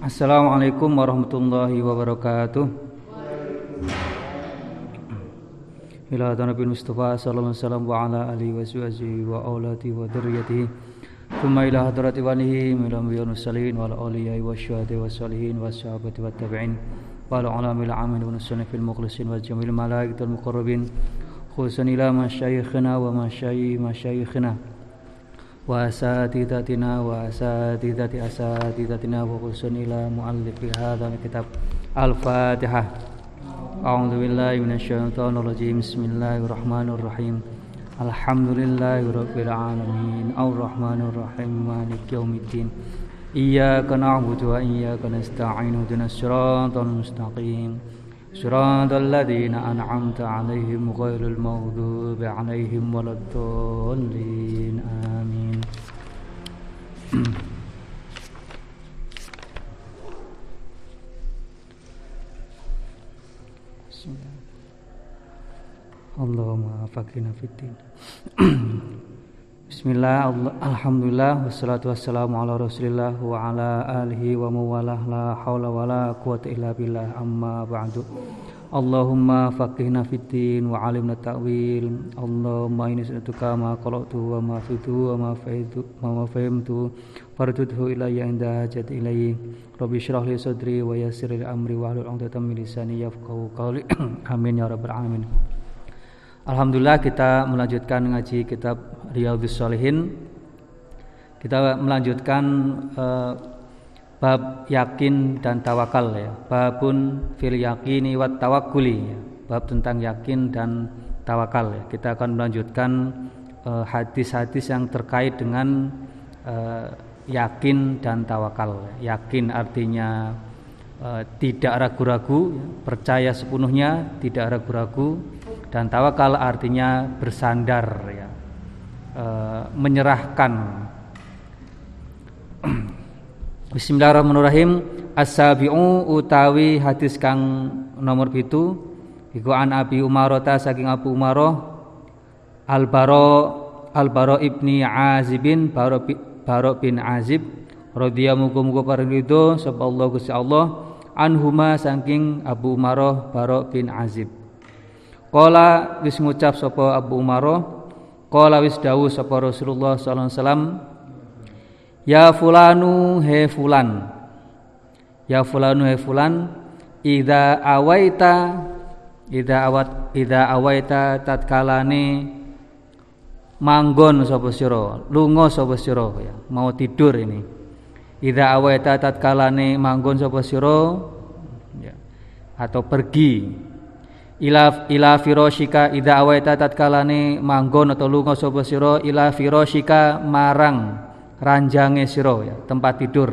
Assalamualaikum warahmatullahi wabarakatuh. Ila Nabi Mustafa sallallahu alaihi wasallam wa ala alihi wa sahbihi wa aulati wa dzurriyyatihi. Thumma ila hadrati walihi min al-anbiya'i wal mursalin wal awliya'i wasyuhada'i was salihin was sahabati wat tabi'in wal ulama'il amin wa nusalli fil mukhlisin wal jamil malaikatul muqarrabin khususan ila masyayikhina wa masyayikh masyayikhina wa asatidatina wa asatidati asatidatina wa khususan ila muallifi hadha kitab al-fatihah أعوذ بالله من الشيطان الرجيم بسم الله الرحمن الرحيم الحمد لله رب العالمين الرحمن الرحيم مالك يوم الدين إياك نعبد وإياك نستعين اهدنا الصراط المستقيم صراط الذين أنعمت عليهم غير المغضوب عليهم ولا الضالين آمين Allahumma faqina fiddin Bismillah, Alhamdulillah, wassalatu wassalamu ala rasulillah wa ala alihi wa mawalah. La hawla wa la quwata illa billah amma ba'du. Allahumma faqihna fiddin wa alimna ta'wil. Allahumma ini sunatuka ma qalatu wa ma fitu wa ma faitu wa ma fahimtu. Fardudhu ilayya inda hajat ilayhi. Rabbi syrah li sadri wa yassir li amri wa hlul 'uqdatam min lisani yafqahu qawli. Amin ya rabbal alamin Alhamdulillah kita melanjutkan ngaji kitab Riyadhus Shalihin. Kita melanjutkan uh, bab yakin dan tawakal ya. Babun fil yakini wat tawakkuli ya. Bab tentang yakin dan tawakal ya. Kita akan melanjutkan eh, hadis-hadis yang terkait dengan uh, yakin dan tawakal. Yakin artinya tidak ragu-ragu, ya. percaya sepenuhnya, tidak ragu-ragu dan tawakal artinya bersandar ya. E, menyerahkan. Bismillahirrahmanirrahim. As-sabi'u utawi hadis kang nomor pitu. Iku an Abi Umarota saking Abu Umaroh Al-Baro Al-Baro ibni Azibin Baro, Baro bin Azib radhiyallahu muga-muga ridho sapa Allah Gusti Allah. Anhuma saking Abu Umaroh Baro bin Azib Kala wis ngucap sapa Abu Umaroh Kala wis dawuh sapa Rasulullah sallallahu alaihi wasallam Ya fulanu he fulan. Ya fulanu he fulan Ida awaita Ida awat Ida awaita tatkalane manggon sapa sira lunga sapa sira ya mau tidur ini. Ida awaita tatkalane manggon sapa sira ya atau pergi ila ila firoshika ida awaita tatkalane manggon atau lunga sapa sira ila firoshika marang ranjange sira ya tempat tidur.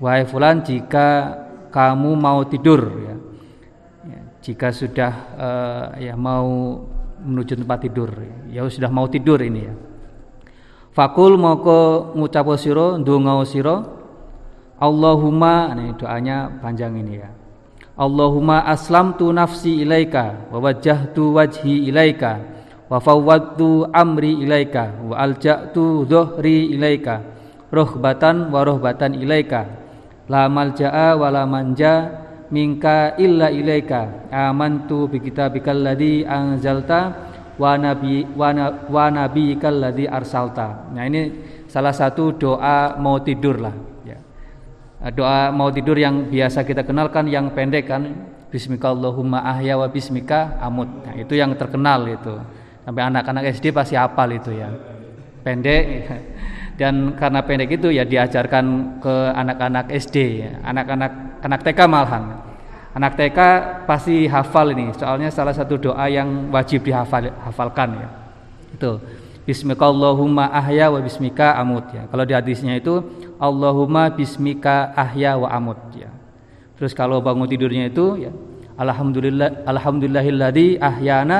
Wahai fulan jika kamu mau tidur ya, ya jika sudah uh, ya mau menuju tempat tidur ya sudah mau tidur ini ya. Fakul moko ngucap sira ndonga sira Allahumma ini doanya panjang ini ya Allahumma aslamtu nafsi ilaika wa wajjahtu wajhi ilaika wa fawwadtu amri ilaika wa alja'tu dhuhri ilaika rohbatan wa rohbatan ilaika. La malja'a wa la manja minka illa ilaika. Amantu bi kitabikal ladzi anzalta wa nabi wa nabiyikal ladzi arsalta. Nah ini salah satu doa mau tidur lah doa mau tidur yang biasa kita kenalkan yang pendek kan. Bismika Allahumma ahya wa bismika amut. Nah, itu yang terkenal itu. Sampai anak-anak SD pasti hafal itu ya. Pendek. Dan karena pendek itu ya diajarkan ke anak-anak SD ya. anak-anak anak TK malahan. Anak TK pasti hafal ini. Soalnya salah satu doa yang wajib dihafal hafalkan ya. Itu Bismika Allahumma ahya wa bismika amut ya. Kalau di hadisnya itu Allahumma bismika ahya wa amut ya. Terus kalau bangun tidurnya itu ya Alhamdulillah alhamdulillahilladzi ahyana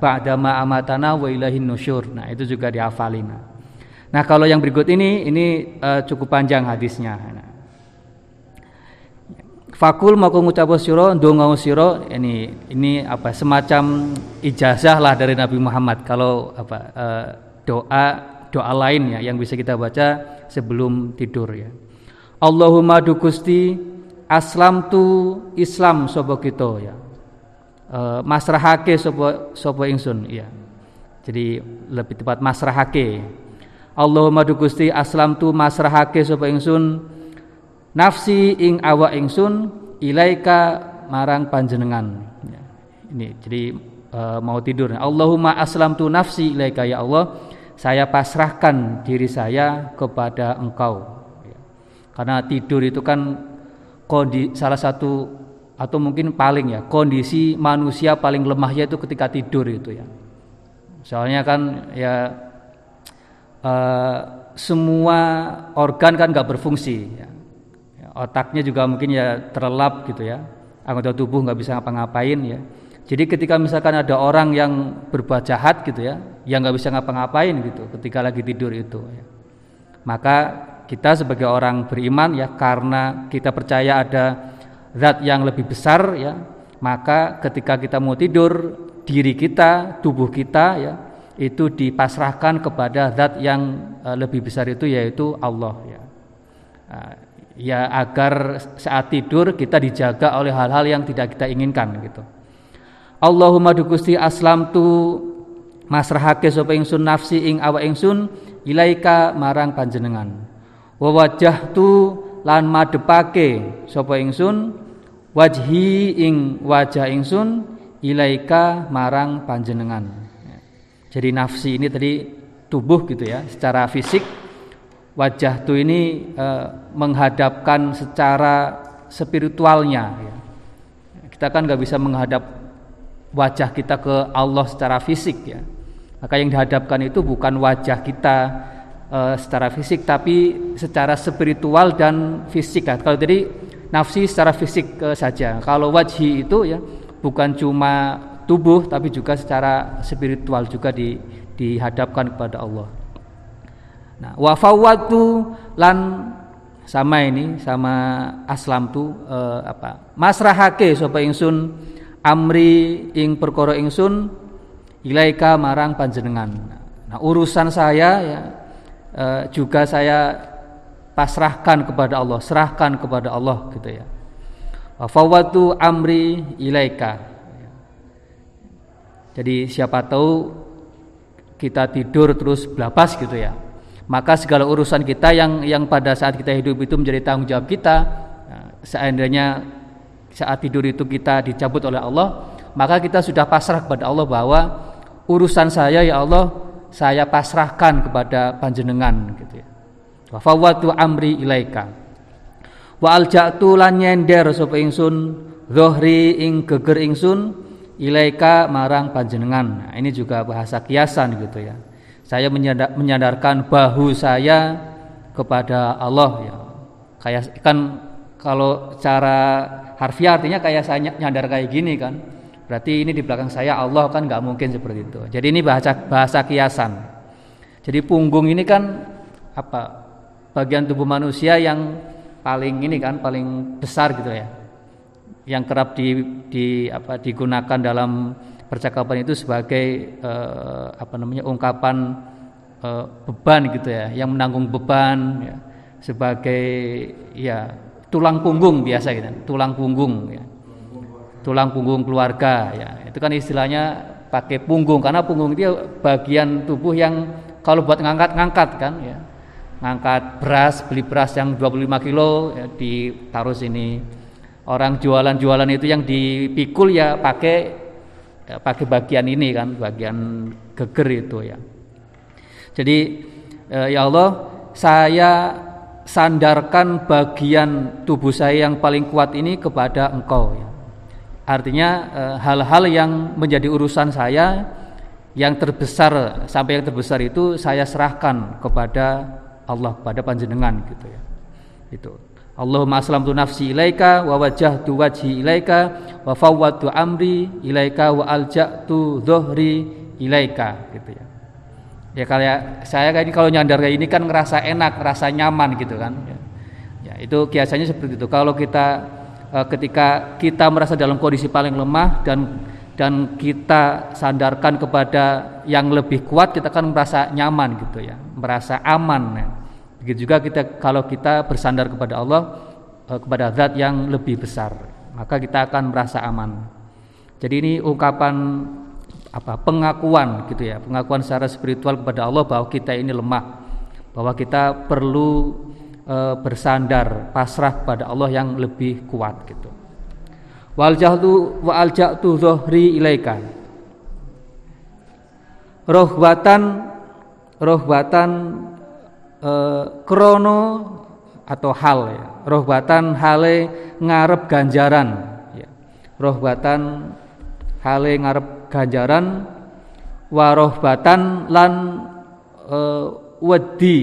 ba'da ma amatana wa ilahin nusyur. Nah, itu juga dihafalin. Nah, kalau yang berikut ini ini uh, cukup panjang hadisnya. Nah, Fakul mau ngucap siro, donga siro, ini ini apa semacam ijazah lah dari Nabi Muhammad. Kalau apa uh, doa doa lain ya yang bisa kita baca sebelum tidur ya. Allahumma du Gusti aslam tu Islam sapa kita ya e, masrahake sapa sapa ingsun ya jadi lebih tepat masrahake Allahumma du Gusti aslam tu masrahake sapa ingsun nafsi ing awa ingsun ilaika marang panjenengan ya. ini jadi e, mau tidur Allahumma aslam tu nafsi ilaika ya Allah saya pasrahkan diri saya kepada engkau karena tidur itu kan kondi, salah satu atau mungkin paling ya kondisi manusia paling lemahnya itu ketika tidur itu ya. Soalnya kan ya uh, semua organ kan nggak berfungsi ya. Ya. Otaknya juga mungkin ya terlelap gitu ya. Anggota tubuh nggak bisa ngapa-ngapain ya. Jadi ketika misalkan ada orang yang berbuat jahat gitu ya, yang nggak bisa ngapa-ngapain gitu ketika lagi tidur itu ya. Maka kita sebagai orang beriman ya karena kita percaya ada zat yang lebih besar ya maka ketika kita mau tidur diri kita tubuh kita ya itu dipasrahkan kepada zat yang uh, lebih besar itu yaitu Allah ya uh, ya agar saat tidur kita dijaga oleh hal-hal yang tidak kita inginkan gitu. Allahumma dukusti aslam tu masrahake sapa ingsun nafsi ing awak ingsun ilaika marang panjenengan. Wa tu lan madepake sapa ingsun wajhi ing wajah ingsun ilaika marang panjenengan. Jadi nafsi ini tadi tubuh gitu ya secara fisik wajah tu ini eh, menghadapkan secara spiritualnya ya. kita kan nggak bisa menghadap wajah kita ke Allah secara fisik ya maka yang dihadapkan itu bukan wajah kita uh, secara fisik tapi secara spiritual dan fisik kan. Kalau tadi nafsi secara fisik uh, saja. Kalau wajhi itu ya bukan cuma tubuh tapi juga secara spiritual juga di, dihadapkan kepada Allah. Nah, wafawatu lan sama ini sama aslam tu uh, apa masrahake sapa ingsun amri ing perkara ingsun ilaika marang panjenengan nah urusan saya ya uh, juga saya pasrahkan kepada Allah, serahkan kepada Allah gitu ya. Fawatu amri ilaika. Jadi siapa tahu kita tidur terus belapas gitu ya. Maka segala urusan kita yang yang pada saat kita hidup itu menjadi tanggung jawab kita, nah, seandainya saat tidur itu kita dicabut oleh Allah, maka kita sudah pasrah kepada Allah bahwa urusan saya ya Allah saya pasrahkan kepada panjenengan gitu ya. Wa fawwatu amri ilaika. Wa alja'tu lan nyender sapa ingsun zohri ing geger ingsun ilaika marang panjenengan. Nah, ini juga bahasa kiasan gitu ya. Saya menyadarkan bahu saya kepada Allah ya. Kayak kan kalau cara harfiah artinya kayak saya nyadar kayak gini kan Berarti ini di belakang saya Allah kan nggak mungkin seperti itu. Jadi ini bahasa bahasa kiasan. Jadi punggung ini kan apa? Bagian tubuh manusia yang paling ini kan paling besar gitu ya. Yang kerap di, di apa digunakan dalam percakapan itu sebagai eh, apa namanya ungkapan eh, beban gitu ya, yang menanggung beban ya, sebagai ya tulang punggung biasa gitu, tulang punggung ya. Tulang punggung keluarga ya. Itu kan istilahnya pakai punggung karena punggung itu bagian tubuh yang kalau buat ngangkat-ngangkat kan ya. Ngangkat beras beli beras yang 25 kilo ya, ditaruh sini. Orang jualan-jualan itu yang dipikul ya pakai ya, pakai bagian ini kan bagian geger itu ya jadi eh, ya Allah saya sandarkan bagian tubuh saya yang paling kuat ini kepada engkau ya Artinya eh, hal-hal yang menjadi urusan saya yang terbesar sampai yang terbesar itu saya serahkan kepada Allah kepada panjenengan gitu ya. Itu. Allahumma aslamtu nafsi ilaika wa wajjahtu wajhi ilaika wa fawwadtu amri ilaika wa alja'tu dhuhri ilaika gitu ya. Ya kayak saya ini kalau nyandar kayak ini kan ngerasa enak, ngerasa nyaman gitu kan. Ya, ya itu kiasannya seperti itu. Kalau kita Eh, ketika kita merasa dalam kondisi paling lemah dan dan kita sandarkan kepada yang lebih kuat kita kan merasa nyaman gitu ya merasa aman ya. Begitu juga kita kalau kita bersandar kepada Allah eh, kepada zat yang lebih besar, maka kita akan merasa aman. Jadi ini ungkapan apa pengakuan gitu ya, pengakuan secara spiritual kepada Allah bahwa kita ini lemah, bahwa kita perlu e, bersandar pasrah kepada Allah yang lebih kuat gitu. Wal jahlu wa al ja'tu dhuhri ilaika. Rohbatan rohbatan e, krono atau hal ya. Rohbatan hale ngarep ganjaran ya. Rohbatan hale ngarep ganjaran warohbatan lan e, wedi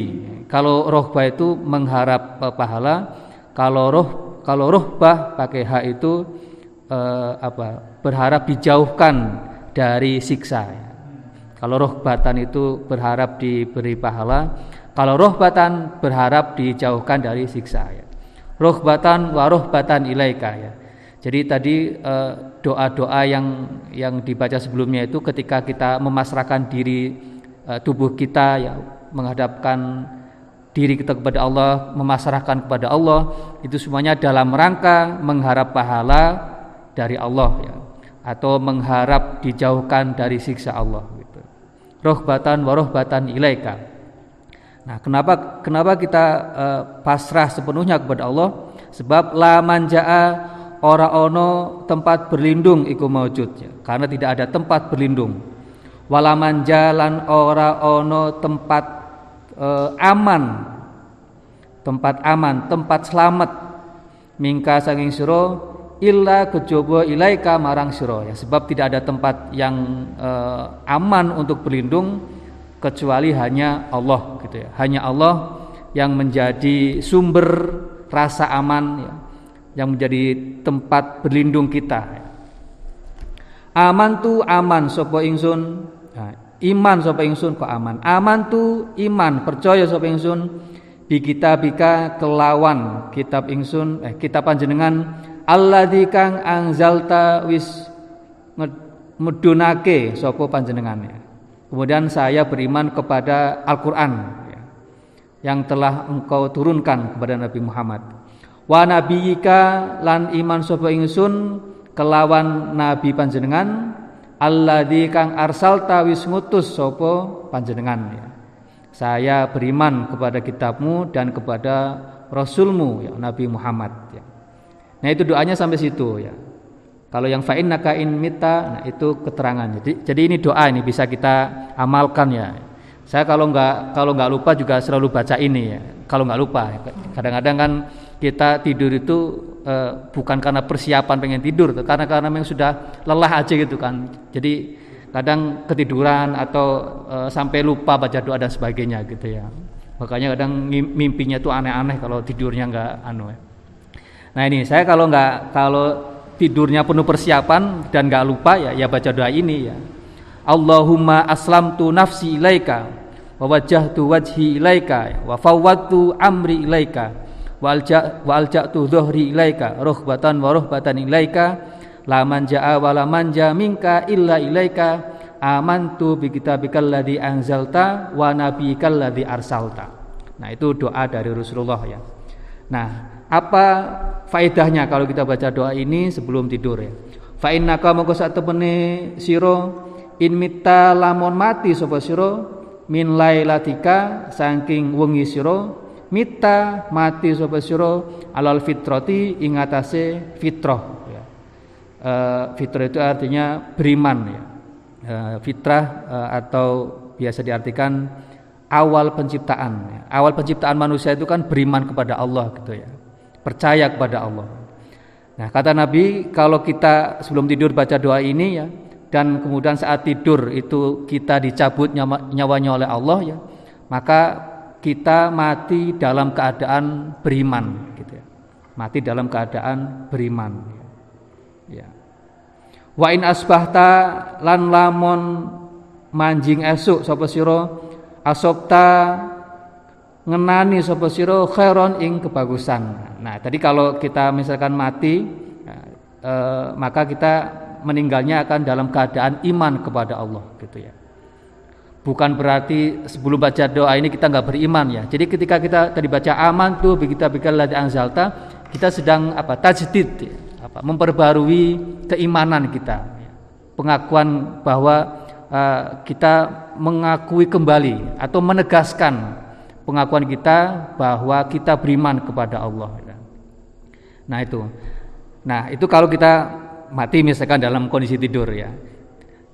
kalau rohbah itu mengharap pahala kalau roh kalau rohbah pakai hak itu e, apa berharap dijauhkan dari siksa kalau rohbatan itu berharap diberi pahala kalau rohbatan berharap dijauhkan dari siksa ya rohbatan warohbatan ilaika ya jadi tadi eh, doa-doa yang yang dibaca sebelumnya itu ketika kita memasrahkan diri eh, tubuh kita ya menghadapkan diri kita kepada Allah, memasrahkan kepada Allah, itu semuanya dalam rangka mengharap pahala dari Allah ya atau mengharap dijauhkan dari siksa Allah gitu. Rohbatan warohbatan ilaika. Nah, kenapa kenapa kita uh, pasrah sepenuhnya kepada Allah? Sebab la manjaa ora ono tempat berlindung iku maujud karena tidak ada tempat berlindung. Walaman jalan ora ono tempat e, aman. Tempat aman tempat selamat. Mingka sanging siro illa kejobo ilaika marang siro ya sebab tidak ada tempat yang e, aman untuk berlindung kecuali hanya Allah gitu ya hanya Allah yang menjadi sumber rasa aman ya yang menjadi tempat berlindung kita. Aman tu aman sopo ingsun. Iman sopo ingsun kok aman. Aman tu iman percaya sopo ingsun bi bika kelawan kitab ingsun eh kitab panjenengan alladzi kang anzalta wis medunake sopo panjenengan. Kemudian saya beriman kepada Al-Qur'an ya, yang telah engkau turunkan kepada Nabi Muhammad wa nabiyika lan iman sapa ingsun kelawan nabi panjenengan alladzi kang arsalta wis ngutus sapa panjenengan ya. Saya beriman kepada kitabmu dan kepada rasulmu ya Nabi Muhammad ya. Nah itu doanya sampai situ ya. Kalau yang fa'in nakain mita, nah itu keterangan. Jadi, jadi ini doa ini bisa kita amalkan ya. Saya kalau nggak kalau nggak lupa juga selalu baca ini ya. Kalau nggak lupa, kadang-kadang kan kita tidur itu uh, bukan karena persiapan pengen tidur, karena karena memang sudah lelah aja gitu kan. Jadi kadang ketiduran atau uh, sampai lupa baca doa dan sebagainya gitu ya. Makanya kadang mimpinya tuh aneh-aneh kalau tidurnya nggak anu ya. Nah ini saya kalau nggak kalau tidurnya penuh persiapan dan nggak lupa ya ya baca doa ini ya. Allahumma aslamtu nafsi ilaika wa wajjahtu wajhi ilaika wa fawwadtu amri ilaika walja walja'tu dhuhri ilaika ruhbatan wa ruhbatan ilaika la manja wa la manja minka illa ilaika amantu bi kitabikal ladzi anzalta wa nabiyikal ladzi arsalta nah itu doa dari Rasulullah ya nah apa faedahnya kalau kita baca doa ini sebelum tidur ya fa innaka mongko sak temene sira in mitta lamun mati sapa sira min lailatika saking wengi sira mita mati sapa sira alal fitrati ing atase fitrah ya. E, fitrah itu artinya beriman ya. E, fitrah e, atau biasa diartikan awal penciptaan ya. Awal penciptaan manusia itu kan beriman kepada Allah gitu ya. Percaya kepada Allah. Nah, kata Nabi kalau kita sebelum tidur baca doa ini ya dan kemudian saat tidur itu kita dicabut nyawa, nyawanya oleh Allah ya, maka kita mati dalam keadaan beriman gitu ya. Mati dalam keadaan beriman. Ya. Wa in asbahta lan lamon manjing esuk sapa sira asokta ngenani sapa sira khairon ing kebagusan. Nah, tadi kalau kita misalkan mati eh, maka kita meninggalnya akan dalam keadaan iman kepada Allah gitu ya bukan berarti sebelum baca doa ini kita nggak beriman ya. Jadi ketika kita tadi baca aman tuh kita bikal anzalta, kita sedang apa tajdid ya, apa memperbarui keimanan kita. Pengakuan bahwa uh, kita mengakui kembali atau menegaskan pengakuan kita bahwa kita beriman kepada Allah. Ya. Nah itu. Nah itu kalau kita mati misalkan dalam kondisi tidur ya.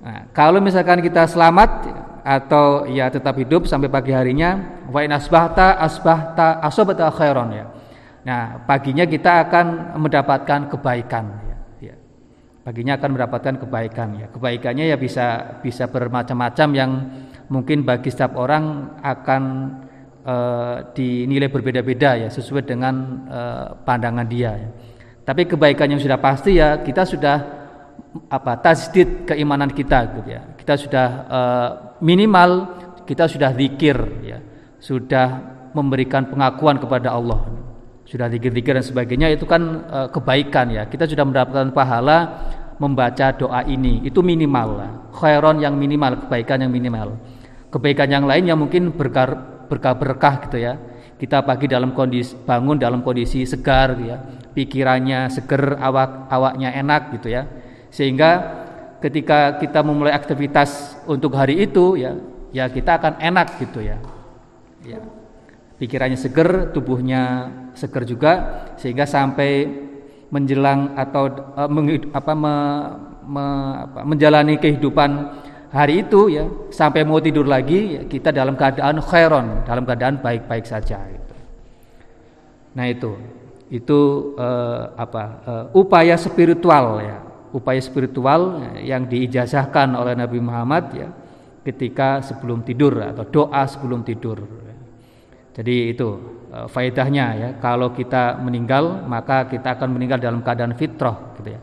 Nah, kalau misalkan kita selamat atau ya tetap hidup sampai pagi harinya wa in asbahta asbahta asobata khairon ya. Nah, paginya kita akan mendapatkan kebaikan ya. ya. Paginya akan mendapatkan kebaikan ya. Kebaikannya ya bisa bisa bermacam-macam yang mungkin bagi setiap orang akan uh, dinilai berbeda-beda ya sesuai dengan uh, pandangan dia ya. Tapi kebaikan yang sudah pasti ya kita sudah apa tasdid keimanan kita gitu ya. Kita sudah uh, minimal kita sudah zikir ya, sudah memberikan pengakuan kepada Allah. Sudah zikir-zikir dan sebagainya itu kan uh, kebaikan ya. Kita sudah mendapatkan pahala membaca doa ini. Itu minimal. Khairon yang minimal, kebaikan yang minimal. Kebaikan yang lain yang mungkin berkah berkah gitu ya. Kita pagi dalam kondisi bangun dalam kondisi segar gitu ya. Pikirannya seger, awak awaknya enak gitu ya sehingga ketika kita memulai aktivitas untuk hari itu ya ya kita akan enak gitu ya ya pikirannya seger tubuhnya seger juga sehingga sampai menjelang atau uh, meng, apa, me, me, apa, menjalani kehidupan hari itu ya sampai mau tidur lagi ya, kita dalam keadaan khairon dalam keadaan baik-baik saja gitu. nah itu itu uh, apa uh, upaya spiritual ya upaya spiritual yang diijazahkan oleh Nabi Muhammad ya ketika sebelum tidur atau doa sebelum tidur. Jadi itu e, faedahnya ya. Kalau kita meninggal maka kita akan meninggal dalam keadaan fitrah gitu ya.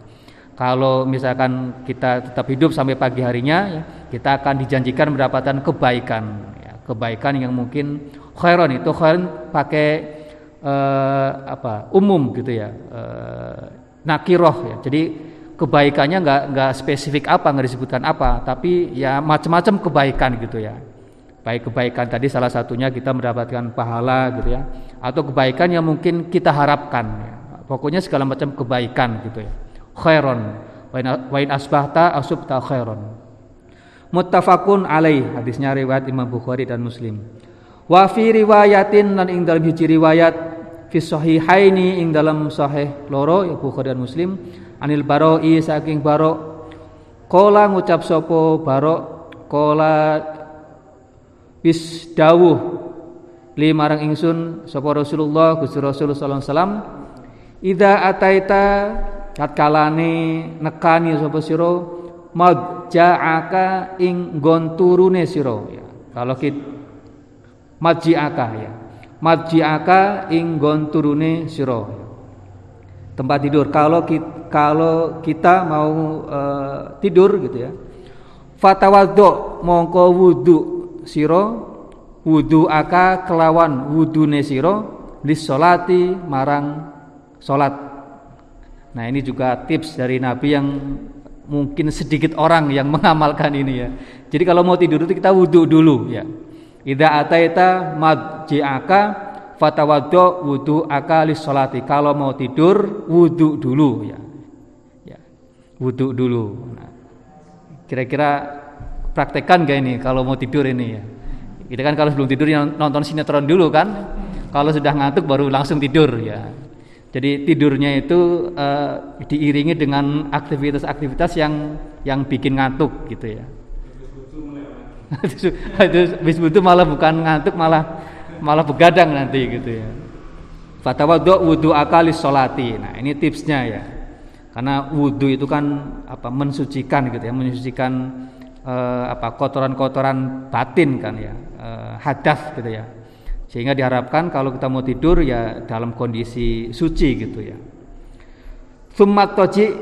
Kalau misalkan kita tetap hidup sampai pagi harinya ya, kita akan dijanjikan mendapatkan kebaikan ya. Kebaikan yang mungkin khairon itu khairon pakai eh, apa umum gitu ya. Eh, nakiroh ya. Jadi kebaikannya nggak nggak spesifik apa nggak disebutkan apa tapi ya macam-macam kebaikan gitu ya baik kebaikan tadi salah satunya kita mendapatkan pahala gitu ya atau kebaikan yang mungkin kita harapkan ya. pokoknya segala macam kebaikan gitu ya khairon wain asbahta asubta khairon muttafaqun alaih. Hadisnya riwayat Imam Bukhari dan Muslim. Wa fi riwayatin dan ing dalam hiji riwayat fi sahihaini ing dalam sahih loro ya Bukhari dan Muslim anil baroi saking barok. Kola ngucap sopo barok kola bis dawuh limarang ingsun sopo Rasulullah Gusti Rasul sallallahu alaihi wasallam ida ataita tatkalane nekani sapa sira? Madja'aka ing gon turune sira. Ya kalau kit madji'aka ya. Madji'aka ing gon turune sira. Tempat tidur. Kalau kita kalau kita mau uh, tidur gitu ya. Fatawaddo mongko wudu siro wudu aka kelawan wudune siro lisolati marang solat nah ini juga tips dari Nabi yang mungkin sedikit orang yang mengamalkan ini ya jadi kalau mau tidur itu kita wudu dulu ya Ida ataita madji'aka fatawaddo wudu akali solati kalau mau tidur wudu dulu ya wudhu dulu. Nah, kira-kira praktekkan gak ini kalau mau tidur ini ya? Kita kan kalau sebelum tidur nonton sinetron dulu kan, kalau sudah ngantuk baru langsung tidur ya. Jadi tidurnya itu uh, diiringi dengan aktivitas-aktivitas yang yang bikin ngantuk gitu ya. itu bis itu malah bukan ngantuk malah malah begadang nanti gitu ya. Fatawadhu wudu akalis solati. Nah ini tipsnya ya karena wudhu itu kan apa mensucikan gitu ya mensucikan eh, apa kotoran-kotoran batin kan ya eh, hadas gitu ya sehingga diharapkan kalau kita mau tidur ya dalam kondisi suci gitu ya. Sumat toji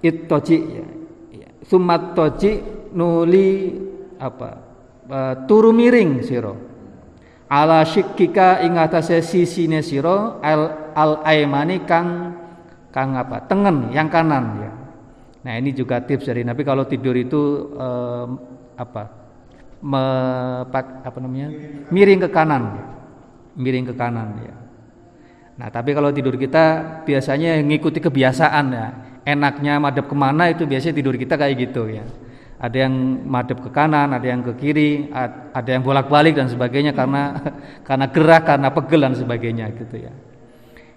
it toji ya. sumat toji nuli apa? E, turu miring siro. Ala syikika ingatase sisine siro al al aimani kang kang apa? Tengen yang kanan ya. Nah ini juga tips dari Nabi kalau tidur itu eh, apa? Mepak, apa namanya? Miring ke kanan miring ke kanan ya. Nah tapi kalau tidur kita biasanya ngikuti kebiasaan ya. Enaknya madep ke mana itu biasanya tidur kita kayak gitu ya. Ada yang madep ke kanan ada yang ke kiri ada yang bolak balik dan sebagainya karena karena gerah karena pegel dan sebagainya gitu ya.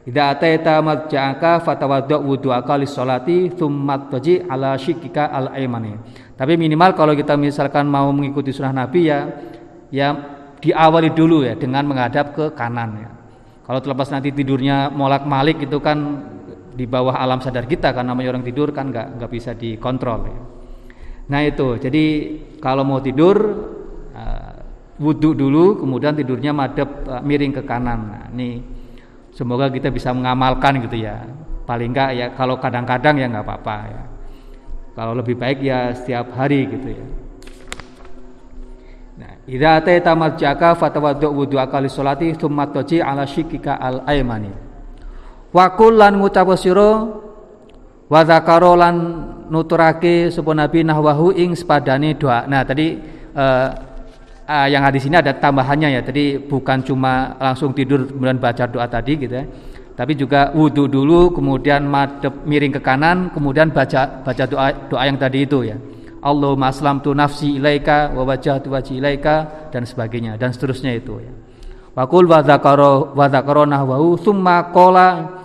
Idza ataita madja'aka fatawaddu wudu'aka lis-sholati tsumma taji ala shikika al-aymani. Tapi minimal kalau kita misalkan mau mengikuti sunnah Nabi ya ya diawali dulu ya dengan menghadap ke kanan ya. Kalau terlepas nanti tidurnya molak-malik itu kan di bawah alam sadar kita karena namanya orang tidur kan nggak nggak bisa dikontrol ya. Nah itu jadi kalau mau tidur uh, wudhu dulu kemudian tidurnya madep uh, miring ke kanan. Nah, ini Semoga kita bisa mengamalkan gitu ya. Paling enggak ya kalau kadang-kadang ya nggak apa-apa ya. Kalau lebih baik ya setiap hari gitu ya. Idza ataita marjaka fatawaddu wudu akali salati tsumma taji ala shikika al aymani. Wa kullan ngucap sira wa zakara lan nuturake sapa nabi nahwahu ing sepadane doa. Nah, tadi eh, uh, yang hadis ini ada tambahannya ya. Tadi bukan cuma langsung tidur kemudian baca doa tadi gitu ya. Tapi juga wudhu dulu, kemudian madep miring ke kanan, kemudian baca baca doa doa yang tadi itu ya. Allahumma aslamtu nafsi ilaika wa wajhatu wajhi ilaika dan sebagainya dan seterusnya itu ya. Wakul wa dzakara wa dzakara nahwahu summa qala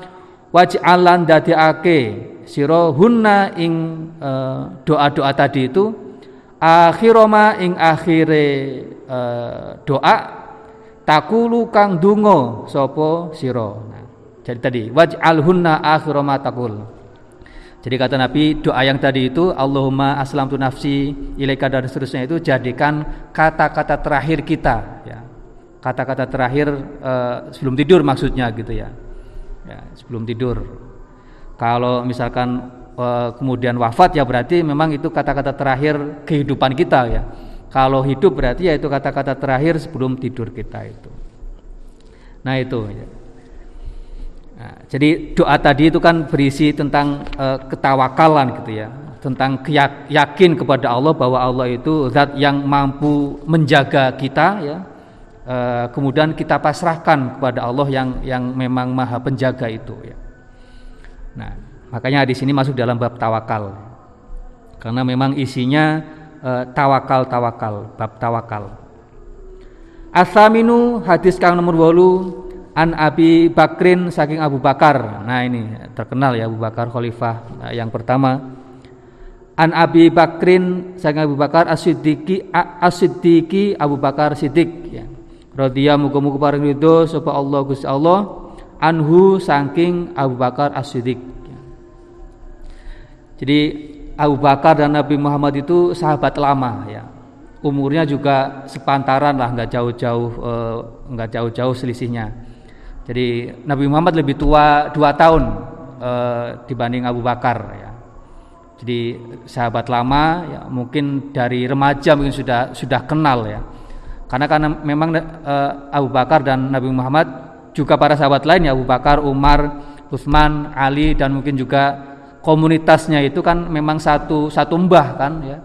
waj'alan dadiake sira hunna ing uh, doa-doa tadi itu akhiroma ing akhire uh, doa takulu kang dungo sopo siro nah, jadi tadi waj'alhunna akhiroma takul jadi kata Nabi doa yang tadi itu Allahumma aslamtu nafsi ilaika dan seterusnya itu jadikan kata-kata terakhir kita ya kata-kata terakhir uh, sebelum tidur maksudnya gitu ya ya sebelum tidur kalau misalkan Eh, kemudian wafat ya berarti memang itu kata-kata terakhir kehidupan kita ya. Kalau hidup berarti ya itu kata-kata terakhir sebelum tidur kita itu. Nah itu. Ya. Nah, jadi doa tadi itu kan berisi tentang uh, ketawakalan gitu ya, tentang yakin kepada Allah bahwa Allah itu zat yang mampu menjaga kita ya. Uh, kemudian kita pasrahkan kepada Allah yang yang memang maha penjaga itu ya. Nah, Makanya di sini masuk dalam bab tawakal. Karena memang isinya uh, tawakal tawakal, bab tawakal. Asaminu hadis kang nomor walu an Abi Bakrin saking Abu Bakar. Nah ini terkenal ya Abu Bakar Khalifah nah, yang pertama. An Abi Bakrin saking Abu Bakar As-Siddiqi Abu Bakar Siddiq ya. Radhiya muga-muga paring ridho sapa Allah Gusti Allah anhu saking Abu Bakar As-Siddiq jadi Abu Bakar dan Nabi Muhammad itu sahabat lama ya. Umurnya juga sepantaran lah, nggak jauh-jauh eh, nggak jauh-jauh selisihnya. Jadi Nabi Muhammad lebih tua dua tahun eh, dibanding Abu Bakar ya. Jadi sahabat lama ya mungkin dari remaja mungkin sudah sudah kenal ya. Karena karena memang eh, Abu Bakar dan Nabi Muhammad juga para sahabat lain ya Abu Bakar, Umar, Utsman, Ali dan mungkin juga komunitasnya itu kan memang satu satu mbah kan ya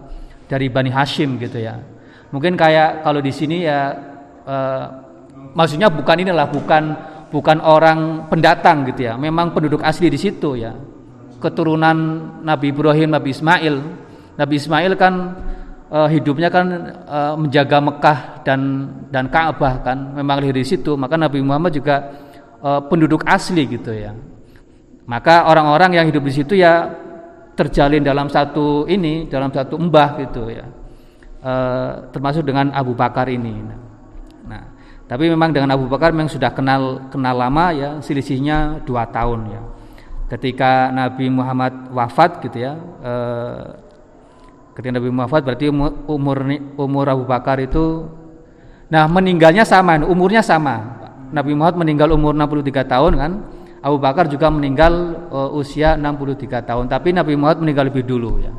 dari Bani Hashim gitu ya. Mungkin kayak kalau di sini ya eh, maksudnya bukan inilah bukan bukan orang pendatang gitu ya. Memang penduduk asli di situ ya. Keturunan Nabi Ibrahim, Nabi Ismail. Nabi Ismail kan eh, hidupnya kan eh, menjaga Mekah dan dan Ka'bah kan memang dari situ. Maka Nabi Muhammad juga eh, penduduk asli gitu ya. Maka orang-orang yang hidup di situ ya terjalin dalam satu ini, dalam satu embah gitu ya. Termasuk dengan Abu Bakar ini. Nah, tapi memang dengan Abu Bakar memang sudah kenal kenal lama ya, selisihnya dua tahun ya. Ketika Nabi Muhammad wafat gitu ya, e, ketika Nabi Muhammad wafat berarti umur umur Abu Bakar itu, nah meninggalnya sama, umurnya sama. Nabi Muhammad meninggal umur 63 tahun kan, Abu Bakar juga meninggal uh, usia 63 tahun, tapi Nabi Muhammad meninggal lebih dulu ya.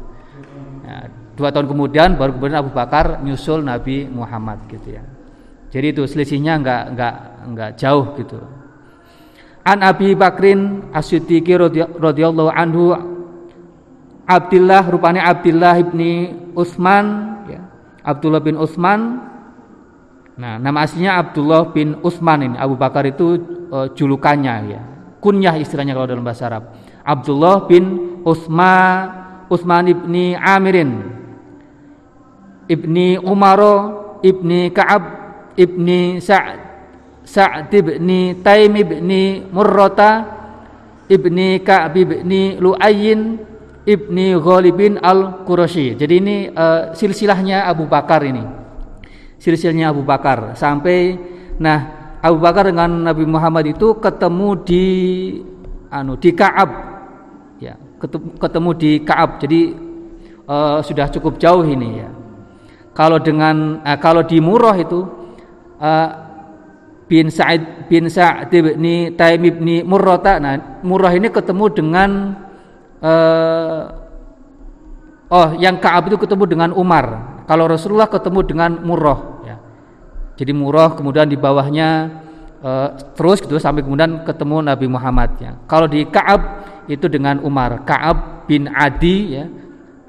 ya. Dua tahun kemudian baru kemudian Abu Bakar nyusul Nabi Muhammad gitu ya. Jadi itu selisihnya enggak enggak enggak jauh gitu. An Abi Bakrin As-Siddiqi radhiyallahu anhu Abdullah rupanya Abdullah ibni Utsman ya. Abdullah bin Utsman Nah, nama aslinya Abdullah bin Utsman ini. Abu Bakar itu uh, julukannya ya. Kunyah istilahnya kalau dalam bahasa Arab. Abdullah bin Utsman Utsman ibni Amirin ibni Umaro ibni Ka'ab ibni Sa'd Sa'd ibni Taim ibni Murrata ibni Ka'ab ibni Lu'ayyin ibni Ghalibin al-Qurashi. Jadi ini uh, silsilahnya Abu Bakar ini. Silsilahnya Abu Bakar sampai nah Abu Bakar dengan Nabi Muhammad itu ketemu di anu di Ka'ab ya ketemu di Ka'ab jadi uh, sudah cukup jauh ini ya kalau dengan uh, kalau di Murrah itu uh, bin Sa'id bin Sa'id bin Taim bin Murrata nah Murrah ini ketemu dengan uh, oh yang Ka'ab itu ketemu dengan Umar. Kalau Rasulullah ketemu dengan Murrah ya. Jadi Murrah kemudian di bawahnya uh, terus gitu sampai kemudian ketemu Nabi Muhammad ya. Kalau di Ka'ab itu dengan Umar. Ka'ab bin Adi ya.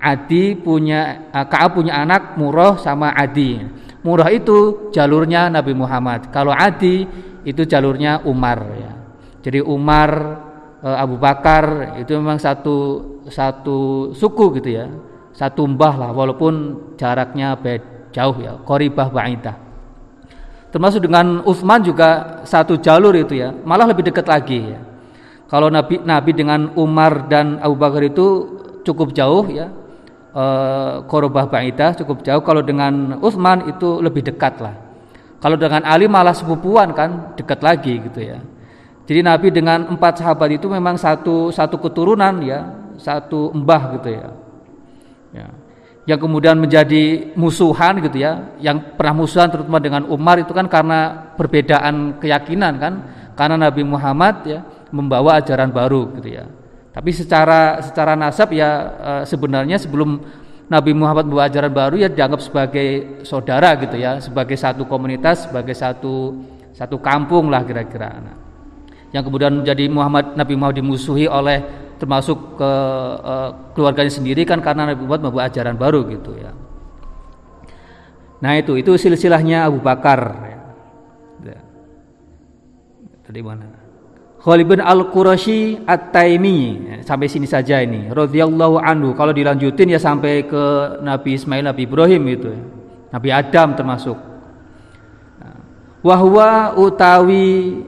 Adi punya uh, Ka'ab punya anak Murrah sama Adi. Murrah itu jalurnya Nabi Muhammad. Kalau Adi itu jalurnya Umar ya. Jadi Umar uh, Abu Bakar itu memang satu satu suku gitu ya. Satu mbah lah walaupun jaraknya bed, jauh ya. Qoribah ba'idah. Termasuk dengan Utsman juga satu jalur itu ya. Malah lebih dekat lagi ya. Kalau Nabi Nabi dengan Umar dan Abu Bakar itu cukup jauh ya uh, korobah ba'idah cukup jauh. Kalau dengan Utsman itu lebih dekat lah. Kalau dengan Ali malah sepupuan kan dekat lagi gitu ya. Jadi Nabi dengan empat sahabat itu memang satu satu keturunan ya satu embah gitu ya, ya. yang kemudian menjadi musuhan gitu ya yang pernah musuhan terutama dengan Umar itu kan karena perbedaan keyakinan kan. Karena Nabi Muhammad ya membawa ajaran baru gitu ya tapi secara secara nasab ya e, sebenarnya sebelum Nabi Muhammad membawa ajaran baru ya dianggap sebagai saudara gitu ya, sebagai satu komunitas, sebagai satu satu kampung lah kira-kira. Nah, yang kemudian menjadi Muhammad Nabi Muhammad dimusuhi oleh termasuk ke e, keluarganya sendiri kan karena Nabi Muhammad membawa ajaran baru gitu ya. Nah itu itu silsilahnya Abu Bakar. Ya. Tadi mana? Khalid bin Al-Qurashi At-Taimi. Sampai sini saja ini. Radhiyallahu anhu. Kalau dilanjutin ya sampai ke Nabi Ismail Nabi Ibrahim itu. Nabi Adam termasuk. Wahwa utawi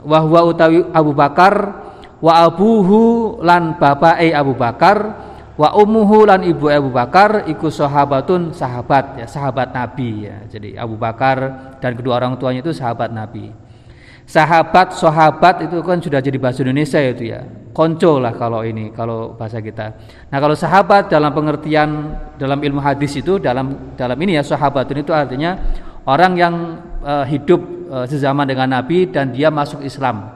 wahwa utawi Abu Bakar wa abuhu lan bapake Abu Bakar wa ummuhu lan ibu Abu Bakar iku sahabatun sahabat ya sahabat Nabi ya. Jadi Abu Bakar dan kedua orang tuanya itu sahabat Nabi sahabat sahabat itu kan sudah jadi bahasa Indonesia itu ya. Konco lah kalau ini kalau bahasa kita. Nah kalau sahabat dalam pengertian dalam ilmu hadis itu dalam dalam ini ya sahabat itu artinya orang yang uh, hidup uh, sezaman dengan Nabi dan dia masuk Islam.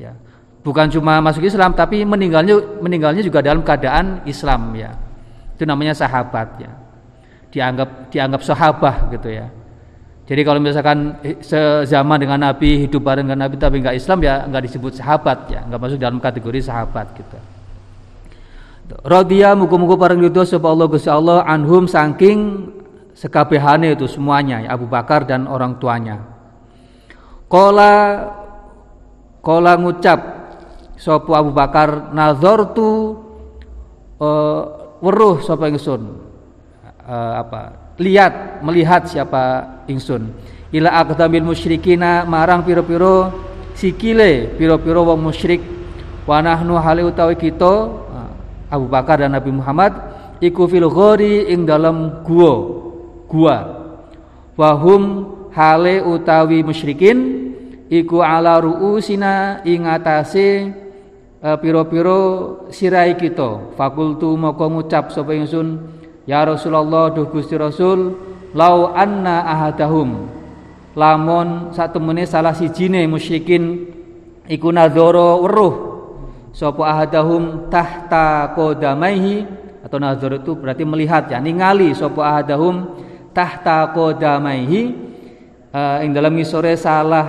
Ya. Bukan cuma masuk Islam tapi meninggalnya meninggalnya juga dalam keadaan Islam ya. Itu namanya sahabat ya. Dianggap dianggap sahabah gitu ya jadi kalau misalkan sezaman dengan Nabi, hidup bareng dengan Nabi tapi nggak Islam ya nggak disebut sahabat ya, nggak masuk dalam kategori sahabat gitu. Radhiya muga-muga parang ridho sapa Allah Gusti Allah anhum saking sekabehane itu semuanya ya, Abu Bakar dan orang tuanya. Kola kola ngucap sapa Abu Bakar nazartu uh, weruh sapa uh, apa lihat melihat siapa ingsun. Ila aqdamil musyrikina marang piro-piro sikile piro-piro wong musyrik. Wa nahnu hale utawi kita Abu Bakar dan Nabi Muhammad iku fil ghori ing dalam gua gua. Wahum hale utawi musyrikin iku ala ruusina ing atase uh, piro-piro sirai kita. Fakultu moko ngucap sapa ingsun Ya Rasulullah duh Gusti Rasul lau anna ahadahum. Lamun satu menit salah sijine musyrikin iku nadzara weruh. Sapa ahadahum tahta qadamaihi atau nadzar itu berarti melihat ya ningali sapa ahadahum tahta qadamaihi uh, ing dalam ngisore salah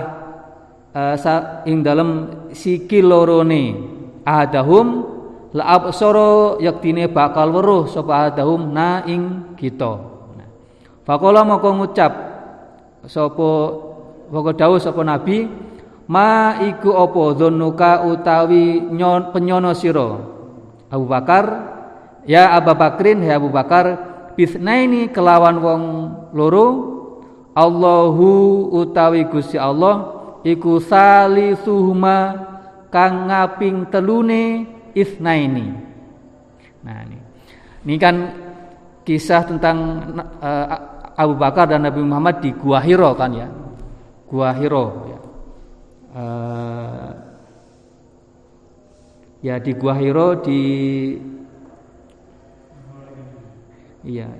uh, sa, ing dalam sikil lorone. Ahadahum la absara yaktine bakal weruh sapa adahum na ing kita. Faqala moko ngucap sapa moko dawuh sapa nabi ma iku apa dzonuka utawi nyon penyono sira? Abu Bakar ya Abu Bakrin ya Abu Bakar bisnaini kelawan wong loro Allahu utawi Gusti Allah iku salisuhuma kang ngaping telune isnaini nah ini ini kan kisah tentang uh, Abu Bakar dan Nabi Muhammad di Gua Hiro kan ya Gua Hiro ya. Uh, ya di Gua Hiro di iya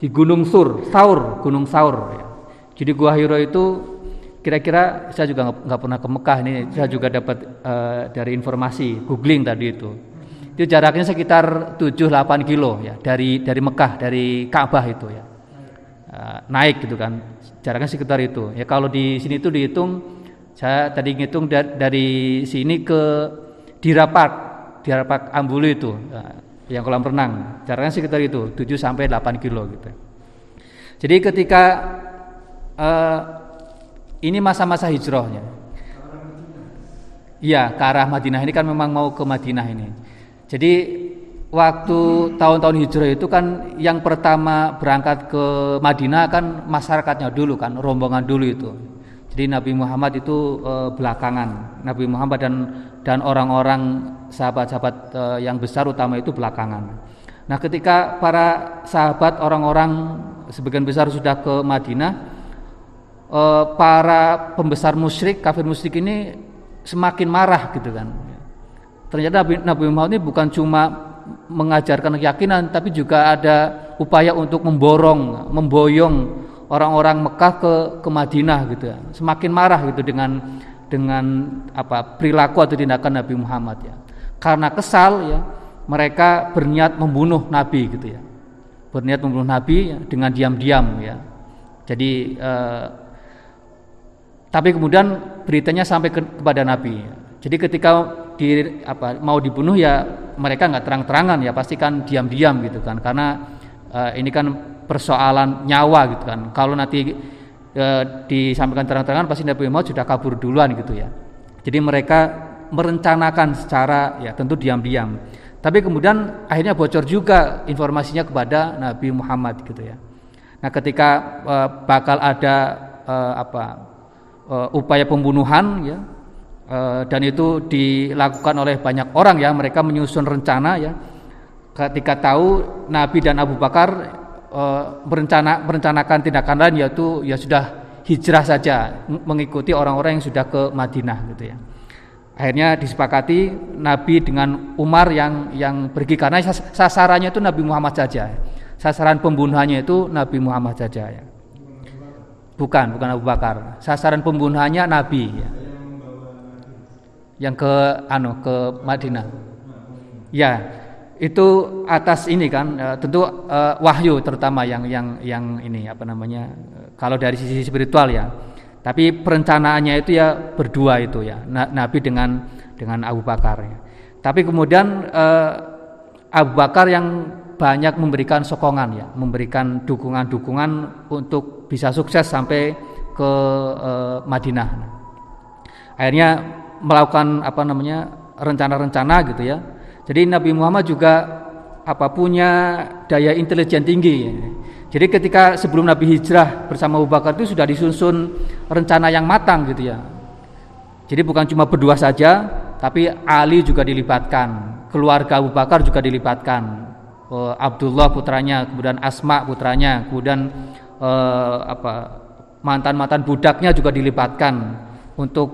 di Gunung Sur Saur Gunung Saur ya. jadi Gua Hiro itu kira-kira saya juga nggak pernah ke Mekah ini saya juga dapat uh, dari informasi googling tadi itu. Itu jaraknya sekitar 7-8 kilo ya dari dari Mekah dari Ka'bah itu ya. Uh, naik gitu kan jaraknya sekitar itu. Ya kalau di sini itu dihitung saya tadi ngitung dari, dari sini ke Dirapak Dirapak Ambulu itu uh, yang kolam renang. Jaraknya sekitar itu 7 sampai 8 kilo gitu. Jadi ketika uh, ini masa-masa hijrahnya Iya, ke arah Madinah ini kan memang mau ke Madinah ini. Jadi waktu tahun-tahun hijrah itu kan yang pertama berangkat ke Madinah kan masyarakatnya dulu kan, rombongan dulu itu. Jadi Nabi Muhammad itu e, belakangan. Nabi Muhammad dan dan orang-orang sahabat-sahabat e, yang besar utama itu belakangan. Nah, ketika para sahabat orang-orang sebagian besar sudah ke Madinah, para pembesar musyrik, kafir musyrik ini semakin marah gitu kan Ternyata Nabi, Nabi Muhammad ini bukan cuma mengajarkan keyakinan tapi juga ada upaya untuk memborong, memboyong orang-orang Mekah ke ke Madinah gitu ya. Semakin marah gitu dengan dengan apa perilaku atau tindakan Nabi Muhammad ya. Karena kesal ya, mereka berniat membunuh Nabi gitu ya. Berniat membunuh Nabi dengan diam-diam ya. Jadi eh, tapi kemudian beritanya sampai ke, kepada Nabi. Jadi ketika di apa mau dibunuh ya mereka nggak terang-terangan ya pasti kan diam-diam gitu kan. Karena uh, ini kan persoalan nyawa gitu kan. Kalau nanti uh, disampaikan terang-terangan pasti Nabi Muhammad sudah kabur duluan gitu ya. Jadi mereka merencanakan secara ya tentu diam-diam. Tapi kemudian akhirnya bocor juga informasinya kepada Nabi Muhammad gitu ya. Nah ketika uh, bakal ada apa uh, upaya pembunuhan ya. Eh, dan itu dilakukan oleh banyak orang ya. Mereka menyusun rencana ya. Ketika tahu Nabi dan Abu Bakar e, merencana merencanakan tindakan lain yaitu ya sudah hijrah saja mengikuti orang-orang yang sudah ke Madinah gitu ya. Akhirnya disepakati Nabi dengan Umar yang yang pergi karena sasarannya itu Nabi Muhammad saja. Sasaran pembunuhannya itu Nabi Muhammad saja ya bukan bukan Abu Bakar sasaran pembunuhannya Nabi ya yang ke anu ke Madinah. Ya, itu atas ini kan uh, tentu uh, wahyu terutama yang yang yang ini apa namanya kalau dari sisi spiritual ya. Tapi perencanaannya itu ya berdua itu ya Nabi dengan dengan Abu Bakar ya. Tapi kemudian uh, Abu Bakar yang banyak memberikan sokongan ya, memberikan dukungan-dukungan untuk bisa sukses sampai ke uh, Madinah. Akhirnya melakukan apa namanya rencana-rencana gitu ya. Jadi Nabi Muhammad juga apa punya daya intelijen tinggi. Jadi ketika sebelum Nabi hijrah bersama Abu Bakar itu sudah disusun rencana yang matang gitu ya. Jadi bukan cuma berdua saja, tapi Ali juga dilibatkan, keluarga Abu Bakar juga dilibatkan, uh, Abdullah putranya, kemudian Asma putranya, kemudian uh, apa mantan-mantan budaknya juga dilibatkan untuk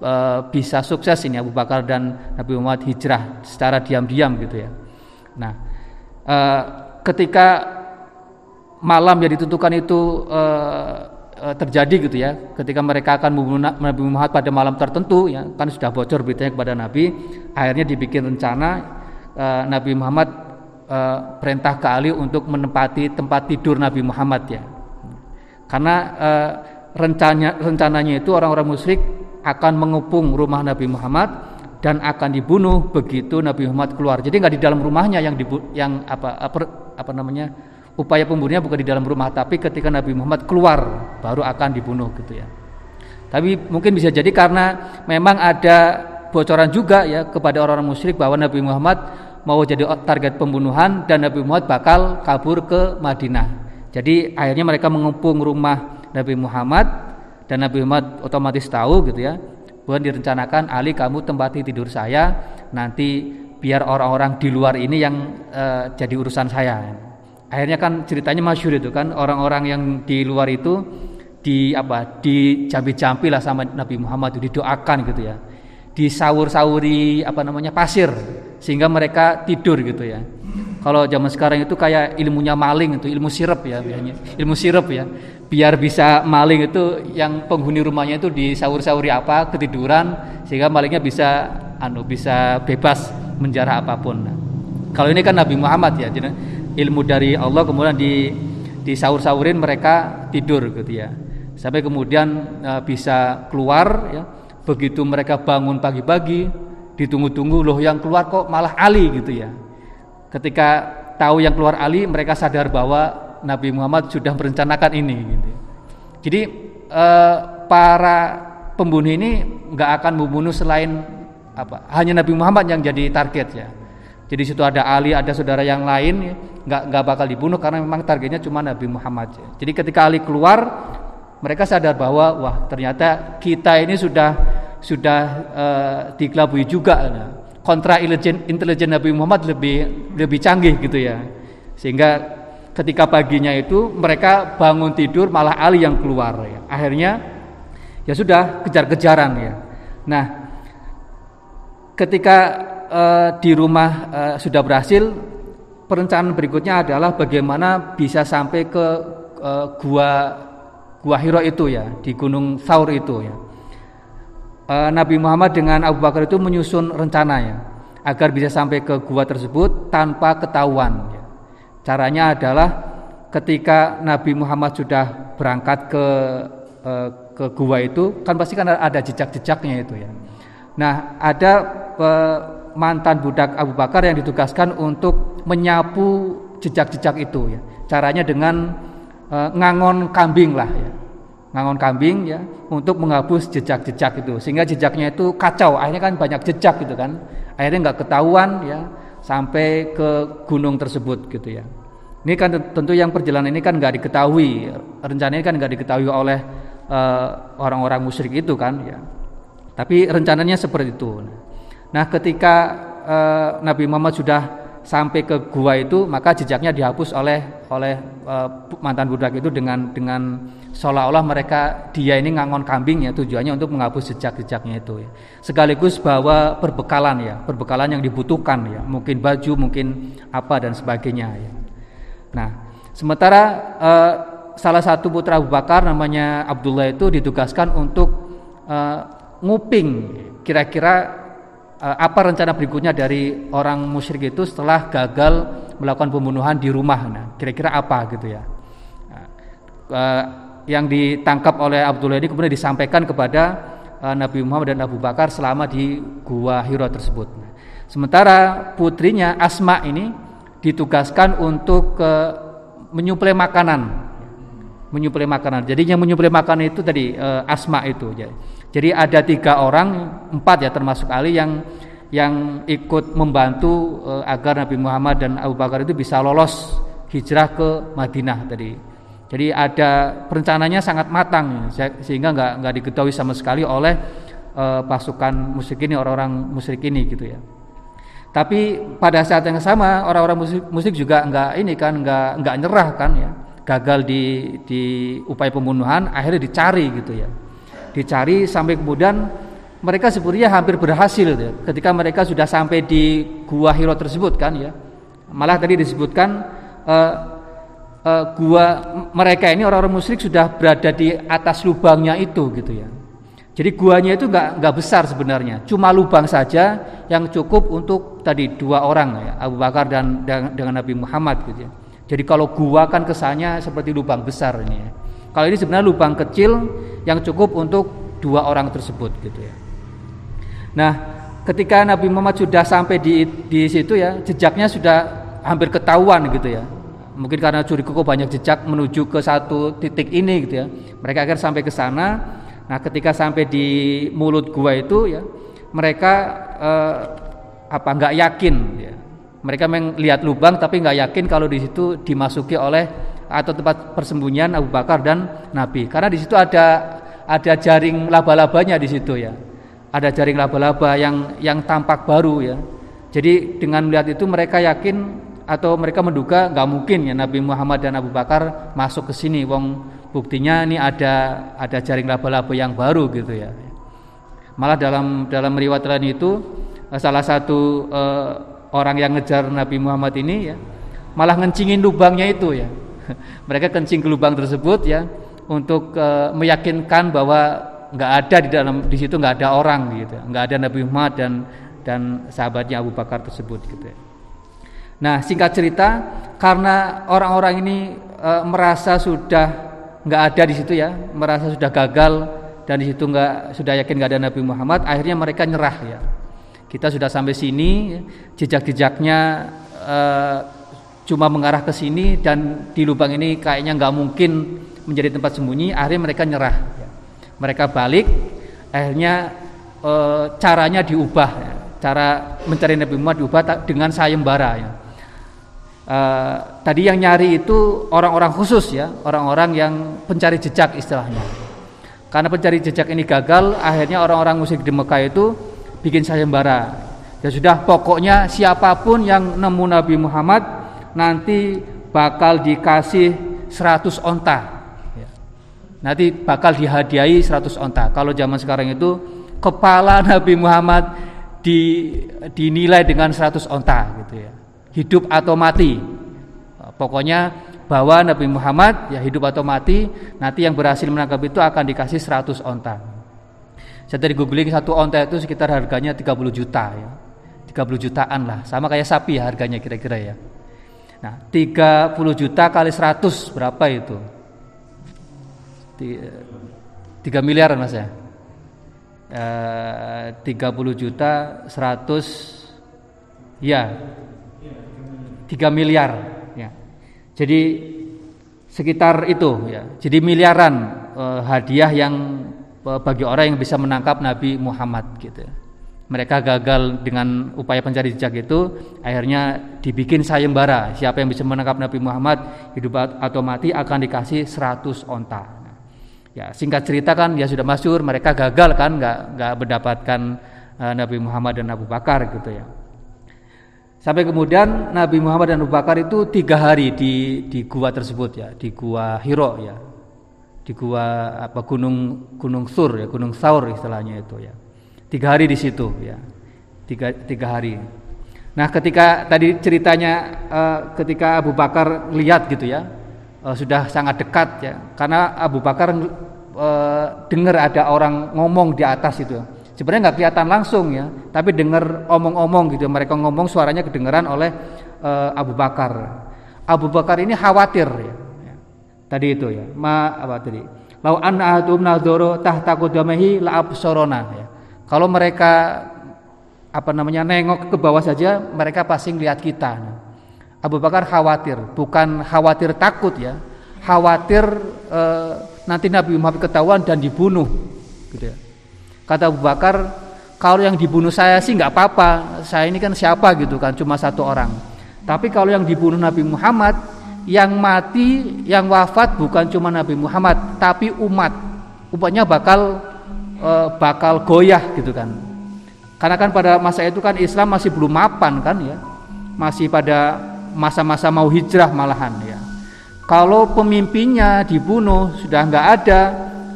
e, bisa sukses ini Abu Bakar dan Nabi Muhammad hijrah secara diam-diam gitu ya. Nah, e, ketika malam yang ditentukan itu e, e, terjadi gitu ya, ketika mereka akan membunuh Nabi Muhammad pada malam tertentu ya, kan sudah bocor beritanya kepada Nabi, akhirnya dibikin rencana e, Nabi Muhammad e, perintah ke Ali untuk menempati tempat tidur Nabi Muhammad ya. Karena e, rencananya rencananya itu orang-orang musyrik akan mengepung rumah Nabi Muhammad dan akan dibunuh begitu Nabi Muhammad keluar. Jadi nggak di dalam rumahnya yang dibu yang apa apa, apa namanya upaya pembunuhnya bukan di dalam rumah tapi ketika Nabi Muhammad keluar baru akan dibunuh gitu ya. Tapi mungkin bisa jadi karena memang ada bocoran juga ya kepada orang-orang musyrik bahwa Nabi Muhammad mau jadi target pembunuhan dan Nabi Muhammad bakal kabur ke Madinah. Jadi akhirnya mereka mengepung rumah Nabi Muhammad dan Nabi Muhammad otomatis tahu gitu ya. Bukan direncanakan Ali kamu tempati tidur saya nanti biar orang-orang di luar ini yang uh, jadi urusan saya. Akhirnya kan ceritanya masyur itu kan orang-orang yang di luar itu di apa di jampi-jampi lah sama Nabi Muhammad itu didoakan gitu ya disawur-sawuri apa namanya pasir sehingga mereka tidur gitu ya kalau zaman sekarang itu kayak ilmunya maling itu ilmu sirup ya biasanya. Ilmu sirup ya. Biar bisa maling itu yang penghuni rumahnya itu disawur-sawuri apa ketiduran sehingga malingnya bisa anu bisa bebas menjarah apa pun. Nah, kalau ini kan Nabi Muhammad ya jadi ilmu dari Allah kemudian di disaur-saurin mereka tidur gitu ya. Sampai kemudian uh, bisa keluar ya. Begitu mereka bangun pagi-pagi ditunggu-tunggu loh yang keluar kok malah Ali gitu ya ketika tahu yang keluar Ali mereka sadar bahwa Nabi Muhammad sudah merencanakan ini gitu. jadi uh, para pembunuh ini nggak akan membunuh selain apa hanya Nabi Muhammad yang jadi target ya jadi situ ada Ali ada saudara yang lain ya, nggak nggak bakal dibunuh karena memang targetnya cuma Nabi Muhammad ya. jadi ketika Ali keluar mereka sadar bahwa wah ternyata kita ini sudah sudah uh, dikelabui juga nah. Kontra intelijen Nabi Muhammad lebih lebih canggih gitu ya sehingga ketika paginya itu mereka bangun tidur malah Ali yang keluar ya. akhirnya ya sudah kejar-kejaran ya nah ketika uh, di rumah uh, sudah berhasil perencanaan berikutnya adalah bagaimana bisa sampai ke uh, gua Gua Hiro itu ya di Gunung Saur itu ya. E, Nabi Muhammad dengan Abu Bakar itu menyusun rencananya agar bisa sampai ke gua tersebut tanpa ketahuan. Ya. Caranya adalah ketika Nabi Muhammad sudah berangkat ke e, ke gua itu kan pasti kan ada jejak-jejaknya itu ya. Nah ada e, mantan budak Abu Bakar yang ditugaskan untuk menyapu jejak-jejak itu ya. Caranya dengan e, ngangon kambing lah ya ngangon kambing ya untuk menghapus jejak-jejak itu. Sehingga jejaknya itu kacau. Akhirnya kan banyak jejak gitu kan. Akhirnya nggak ketahuan ya sampai ke gunung tersebut gitu ya. Ini kan tentu yang perjalanan ini kan nggak diketahui. Rencana ini kan nggak diketahui oleh eh, orang-orang uh, musyrik itu kan ya. Tapi rencananya seperti itu. Nah ketika uh, Nabi Muhammad sudah sampai ke gua itu maka jejaknya dihapus oleh oleh uh, mantan budak itu dengan dengan seolah-olah mereka dia ini ngangon kambing ya tujuannya untuk menghapus jejak-jejaknya itu ya. Sekaligus bahwa perbekalan ya, perbekalan yang dibutuhkan ya, mungkin baju, mungkin apa dan sebagainya ya. Nah, sementara uh, salah satu putra Abu Bakar namanya Abdullah itu ditugaskan untuk uh, nguping kira-kira Eh, apa rencana berikutnya dari orang musyrik itu setelah gagal melakukan pembunuhan di rumah nah kira-kira apa gitu ya nah, uh, yang ditangkap oleh Abdullah ini kemudian disampaikan kepada uh, Nabi Muhammad dan Abu Bakar selama di gua Hiro tersebut. Nah, sementara putrinya Asma ini ditugaskan untuk uh, menyuplai makanan. Menyuplai makanan. Jadi yang menyuplai makanan itu tadi uh, Asma itu. Jadi ada tiga orang, empat ya termasuk Ali yang yang ikut membantu agar Nabi Muhammad dan Abu Bakar itu bisa lolos hijrah ke Madinah tadi. Jadi ada perencanaannya sangat matang sehingga nggak nggak diketahui sama sekali oleh e, pasukan musyrik ini orang-orang musyrik ini gitu ya. Tapi pada saat yang sama orang-orang musik, juga nggak ini kan nggak nggak nyerah kan ya. Gagal di di upaya pembunuhan akhirnya dicari gitu ya. Dicari sampai kemudian mereka sebenarnya hampir berhasil ya, ketika mereka sudah sampai di gua Hiro tersebut kan ya. Malah tadi disebutkan uh, uh, gua mereka ini orang-orang musyrik sudah berada di atas lubangnya itu gitu ya jadi guanya itu nggak nggak besar sebenarnya cuma lubang saja yang cukup untuk tadi dua orang ya Abu Bakar dan dengan Nabi Muhammad gitu ya jadi kalau gua kan kesannya seperti lubang besar ini ya kalau ini sebenarnya lubang kecil yang cukup untuk dua orang tersebut gitu ya. Nah, ketika Nabi Muhammad sudah sampai di di situ ya, jejaknya sudah hampir ketahuan gitu ya. Mungkin karena Curikoko banyak jejak menuju ke satu titik ini gitu ya. Mereka akhirnya sampai ke sana. Nah, ketika sampai di mulut gua itu ya, mereka eh, apa nggak yakin ya. Mereka melihat lubang tapi nggak yakin kalau di situ dimasuki oleh atau tempat persembunyian Abu Bakar dan Nabi. Karena di situ ada ada jaring laba-labanya di situ ya. Ada jaring laba-laba yang yang tampak baru ya. Jadi dengan melihat itu mereka yakin atau mereka menduga nggak mungkin ya Nabi Muhammad dan Abu Bakar masuk ke sini. Wong buktinya ini ada ada jaring laba-laba yang baru gitu ya. Malah dalam dalam riwayat lain itu eh, salah satu uh, orang yang ngejar Nabi Muhammad ini ya malah ngencingin lubangnya itu ya. Mereka kencing ke lubang tersebut ya untuk uh, meyakinkan bahwa nggak ada di dalam di situ nggak ada orang gitu nggak ada Nabi Muhammad dan dan sahabatnya Abu Bakar tersebut gitu ya. Nah, singkat cerita, karena orang-orang ini e, merasa sudah nggak ada di situ ya, merasa sudah gagal dan di situ nggak sudah yakin nggak ada Nabi Muhammad, akhirnya mereka nyerah ya. Kita sudah sampai sini, jejak-jejaknya e, cuma mengarah ke sini dan di lubang ini kayaknya nggak mungkin menjadi tempat sembunyi, akhirnya mereka nyerah. Ya. Mereka balik, akhirnya e, caranya diubah, ya. cara mencari Nabi Muhammad diubah dengan sayembara ya uh, tadi yang nyari itu orang-orang khusus ya, orang-orang yang pencari jejak istilahnya. Karena pencari jejak ini gagal, akhirnya orang-orang musyrik di Mekah itu bikin sayembara. Ya sudah, pokoknya siapa pun yang nemu Nabi Muhammad nanti bakal dikasih 100 onta. Nanti bakal dihadiahi 100 onta. Kalau zaman sekarang itu kepala Nabi Muhammad di, dinilai dengan 100 onta gitu ya hidup atau mati. Pokoknya bahwa Nabi Muhammad ya hidup atau mati, nanti yang berhasil menangkap itu akan dikasih 100 onta. Saya tadi googling satu onta itu sekitar harganya 30 juta ya. 30 jutaan lah, sama kayak sapi ya harganya kira-kira ya. Nah, 30 juta kali 100 berapa itu? 3 miliar mas ya. E, 30 juta 100 ya 3 miliar ya. Jadi sekitar itu ya. Jadi miliaran eh, hadiah yang eh, bagi orang yang bisa menangkap Nabi Muhammad gitu. Mereka gagal dengan upaya pencari jejak itu, akhirnya dibikin sayembara. Siapa yang bisa menangkap Nabi Muhammad hidup atau mati akan dikasih 100 onta. Ya, singkat cerita kan ya sudah masyur, mereka gagal kan nggak nggak mendapatkan uh, Nabi Muhammad dan Abu Bakar gitu ya. Sampai kemudian Nabi Muhammad dan Abu Bakar itu tiga hari di di gua tersebut ya, di gua Hiro ya, di gua apa gunung gunung Sur ya, gunung Saur istilahnya itu ya. Tiga hari di situ ya, tiga tiga hari. Nah ketika tadi ceritanya uh, ketika Abu Bakar lihat gitu ya, uh, sudah sangat dekat ya, karena Abu Bakar uh, dengar ada orang ngomong di atas itu sebenarnya nggak kelihatan langsung ya tapi dengar omong-omong gitu mereka ngomong suaranya kedengaran oleh uh, Abu Bakar. Abu Bakar ini khawatir ya, tadi itu ya ma apa tadi? Lau an ahadum nadoro tahta la absorona ya. Kalau mereka apa namanya nengok ke bawah saja mereka pasti lihat kita. Abu Bakar khawatir bukan khawatir takut ya. Khawatir uh, nanti Nabi Muhammad ketahuan dan dibunuh gitu ya Kata Abu Bakar, kalau yang dibunuh saya sih nggak apa-apa. Saya ini kan siapa gitu kan, cuma satu orang. Tapi kalau yang dibunuh Nabi Muhammad, yang mati, yang wafat bukan cuma Nabi Muhammad, tapi umat. Umatnya bakal e, bakal goyah gitu kan. Karena kan pada masa itu kan Islam masih belum mapan kan ya. Masih pada masa-masa mau hijrah malahan ya. Kalau pemimpinnya dibunuh sudah nggak ada,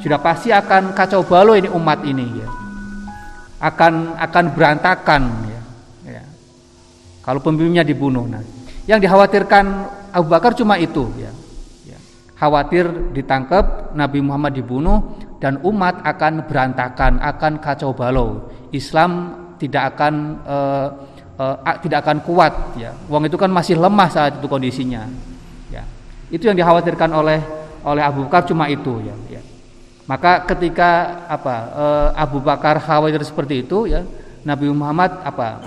sudah pasti akan kacau balau ini umat ini ya. Akan akan berantakan ya. ya. Kalau pemimpinnya dibunuh nah. Yang dikhawatirkan Abu Bakar cuma itu ya. ya. Khawatir ditangkap, Nabi Muhammad dibunuh dan umat akan berantakan, akan kacau balau. Islam tidak akan uh, uh, tidak akan kuat ya. Wong itu kan masih lemah saat itu kondisinya. Ya. Itu yang dikhawatirkan oleh oleh Abu Bakar cuma itu ya. Maka ketika apa eh, Abu Bakar khawatir seperti itu ya, Nabi Muhammad apa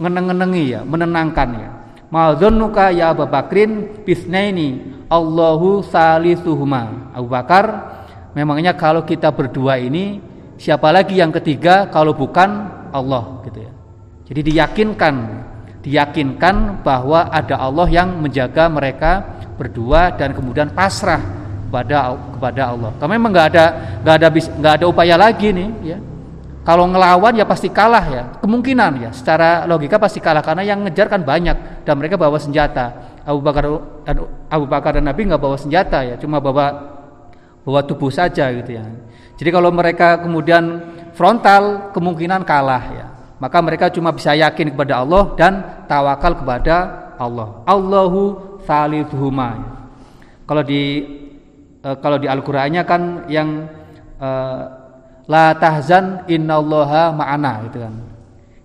ngeneng-ngenengi ya, menenangkan ya. Ma dzannuka ya Abu Bakrin bisnaini Allahu salisuhuma. Abu Bakar, memangnya kalau kita berdua ini siapa lagi yang ketiga kalau bukan Allah gitu ya. Jadi diyakinkan, diyakinkan bahwa ada Allah yang menjaga mereka berdua dan kemudian pasrah kepada kepada Allah. Karena memang nggak ada nggak ada nggak ada upaya lagi nih ya kalau ngelawan ya pasti kalah ya. Kemungkinan ya secara logika pasti kalah karena yang ngejar kan banyak dan mereka bawa senjata. Abu Bakar dan Abu Bakar dan Nabi nggak bawa senjata ya, cuma bawa bawa tubuh saja gitu ya. Jadi kalau mereka kemudian frontal kemungkinan kalah ya. Maka mereka cuma bisa yakin kepada Allah dan tawakal kepada Allah. Allahu thalithuhuma. Kalau di eh, kalau di Al-Qur'annya kan yang uh, la tahzan innallaha ma'ana gitu kan.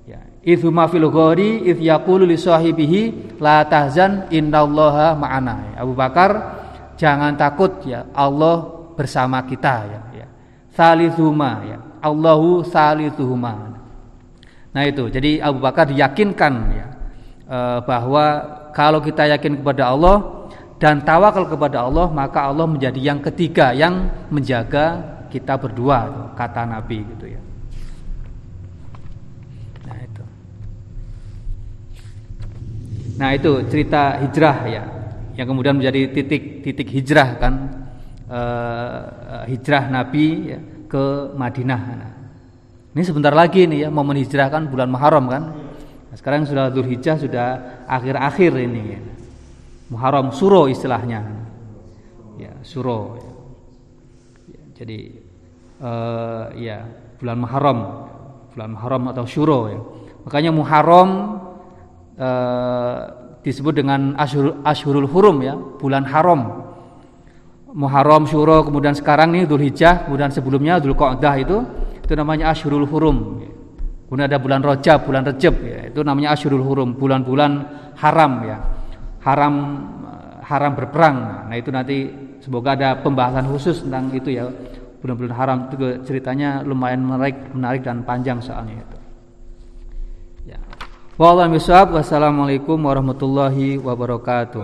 Ya. Ma fil ghori idz yaqulu li sahibihi la tahzan innallaha ma'ana. Ya, Abu Bakar jangan takut ya Allah bersama kita ya ya. Salithuma ya Allahu salithuhuma nah itu. Jadi Abu Bakar diyakinkan ya eh, bahwa kalau kita yakin kepada Allah dan tawakal kepada Allah maka Allah menjadi yang ketiga yang menjaga kita berdua kata Nabi gitu ya. Nah itu. Nah itu cerita hijrah ya, yang kemudian menjadi titik-titik hijrah kan, uh, hijrah Nabi ya, ke Madinah. Nah, ini sebentar lagi nih ya momen hijrah kan bulan Muharram kan. Nah, sekarang sudah Hijjah sudah akhir-akhir ini. Ya. Muharram suro istilahnya. Ya, suro. Ya. Jadi uh, ya bulan Muharram, bulan Muharram atau Syuro ya. Makanya Muharram uh, disebut dengan Ashur, Ashurul Hurum ya, bulan haram. Muharram, Syuro, kemudian sekarang nih Hijjah, kemudian sebelumnya Qa'dah itu itu namanya Ashurul Hurum. Kemudian ada bulan Rajab, bulan Rejab ya, itu namanya Ashurul Hurum, bulan-bulan haram ya. Haram haram berperang. Nah, itu nanti Semoga ada pembahasan khusus tentang itu ya. Bulan-bulan haram itu ceritanya lumayan menarik, menarik dan panjang soalnya itu. Ya. Wassalamualaikum warahmatullahi wabarakatuh.